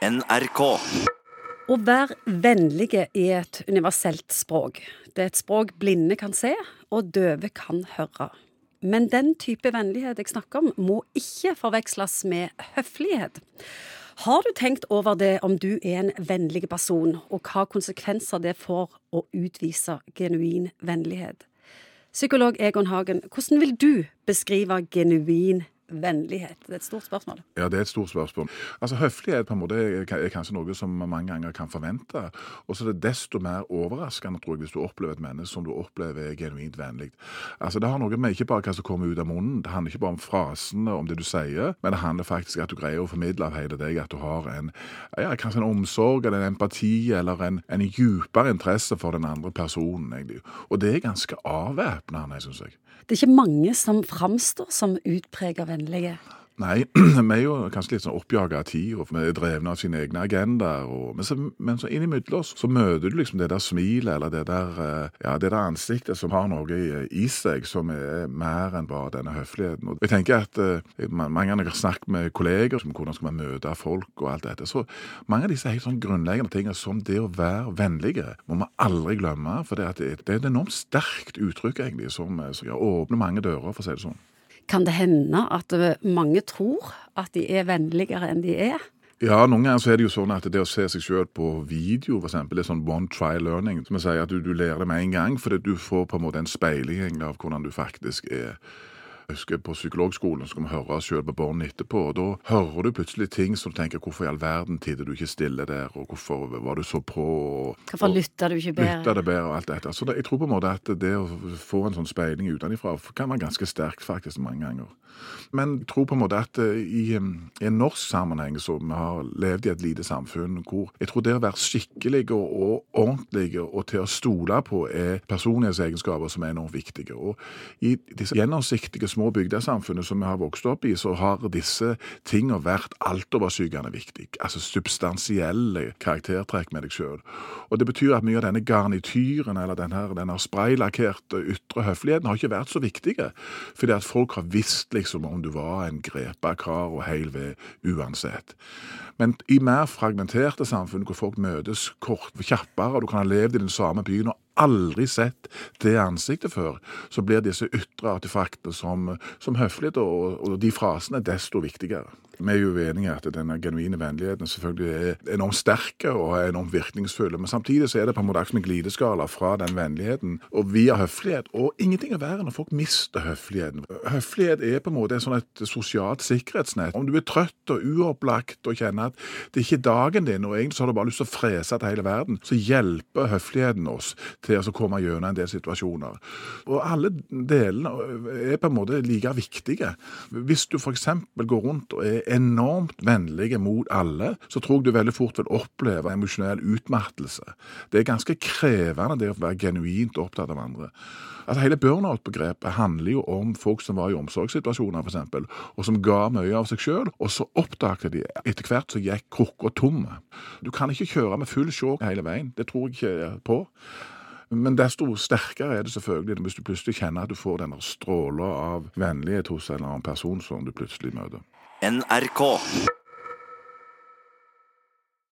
NRK. Å være vennlige er et universelt språk. Det er et språk blinde kan se, og døve kan høre. Men den type vennlighet jeg snakker om, må ikke forveksles med høflighet. Har du tenkt over det om du er en vennlig person, og hva konsekvenser det får å utvise genuin vennlighet? Psykolog Egon Hagen, hvordan vil du beskrive genuin vennlighet? Det er et stort spørsmål. Ja, det er et stort spørsmål. Altså, Høflighet på en måte er er kanskje noe som man mange ganger kan forvente. Og så er det desto mer overraskende tror jeg, hvis du opplever et menneske som du opplever er genuint vennlig. Altså, Det har noe med ikke bare hva som kommer ut av munnen, det handler ikke bare om frasene, om det du sier, men det handler faktisk om at du greier å formidle av hele deg at du har en, ja, kanskje en omsorg eller en empati eller en, en djupere interesse for den andre personen. egentlig. Og det er ganske avvæpnende, syns jeg. Det er ikke mange som framstår som utprega vennlige. Nei, vi er jo kanskje litt sånn oppjaga av tid, og vi er drevne av sine egne agendaer. Men, så, men så innimellom oss så møter du liksom det der smilet, eller det der, eh, ja, det der ansiktet som har noe i, i seg som er mer enn bare denne høfligheten. Og jeg tenker at eh, Mange ganger har snakket med kolleger om hvordan skal man møte folk og alt dette, så mange av disse helt sånn grunnleggende tingene som det å være vennlige, må vi aldri glemme. For det, det, det er et enormt sterkt uttrykk egentlig, som, som ja, åpner mange dører, for å si det sånn. Kan det hende at eh, mange tror at de er vennligere enn de er? Ja, noen ganger så er det jo sånn at det å se seg sjøl på video, det er sånn one try learning. Som jeg sier, at du, du lærer det med en gang, fordi du får på en måte en speiling av hvordan du faktisk er. Jeg husker På psykologskolen så kan vi høre sjøl på båndet etterpå, og da hører du plutselig ting som du tenker hvorfor i all verden tidde du ikke stille der, og hvorfor var du så på og, Hvorfor lytta du ikke bedre? Lytta det bedre og alt dette. Så det, jeg tror på en måte at det å få en sånn speiling utenfra kan være ganske sterkt faktisk mange ganger. Men jeg tror på en måte at eh, i, i en norsk sammenheng så vi har levd i et lite samfunn hvor jeg tror det å være skikkelig og ordentlig og til å stole på er personlighetsegenskaper som er enormt viktige. Og i disse gjennomsiktige små bygdesamfunnene som vi har vokst opp i, så har disse tingene vært altoversykende viktig. Altså substansielle karaktertrekk med deg sjøl. Og det betyr at mye av denne garnityren eller denne, denne spraylakkerte ytre høfligheten har ikke vært så viktige, fordi at folk har visst liksom om du var en grepa kar og heil ved uansett. Men i mer fragmenterte samfunn hvor folk møtes kort, kjappere, og du kan ha levd i den samme byen og aldri sett det ansiktet før, så blir disse ytre artefaktene som, som høflighet og, og de frasene desto viktigere. Vi er jo uenige at denne genuine vennligheten selvfølgelig er enormt sterk og enormt virkningsfull. Men samtidig så er det på en måte som en glideskala fra den vennligheten og via høflighet. Og ingenting er verre når folk mister høfligheten. Høflighet er på en måte sånn et sosialt sikkerhetsnett. Om du er trøtt og uopplagt og kjenner at det ikke er dagen din, og egentlig så har du bare lyst til å frese til hele verden, så hjelper høfligheten oss til å komme gjennom en del situasjoner. Og alle delene er på en måte like viktige. Hvis du f.eks. går rundt og er enormt vennlig mot alle, så tror jeg du veldig fort vil oppleve emosjonell utmattelse. Det er ganske krevende det å være genuint opptatt av andre. Altså Hele burnout-begrepet handler jo om folk som var i omsorgssituasjoner, f.eks., og som ga mye av seg sjøl, og så oppdaget de etter hvert så gikk krukka tomme. Du kan ikke kjøre med full sjå hele veien. Det tror jeg ikke på. Men desto sterkere er det selvfølgelig hvis du plutselig kjenner at du får denne stråla av vennlighet hos en eller annen person som du plutselig møter. NRK.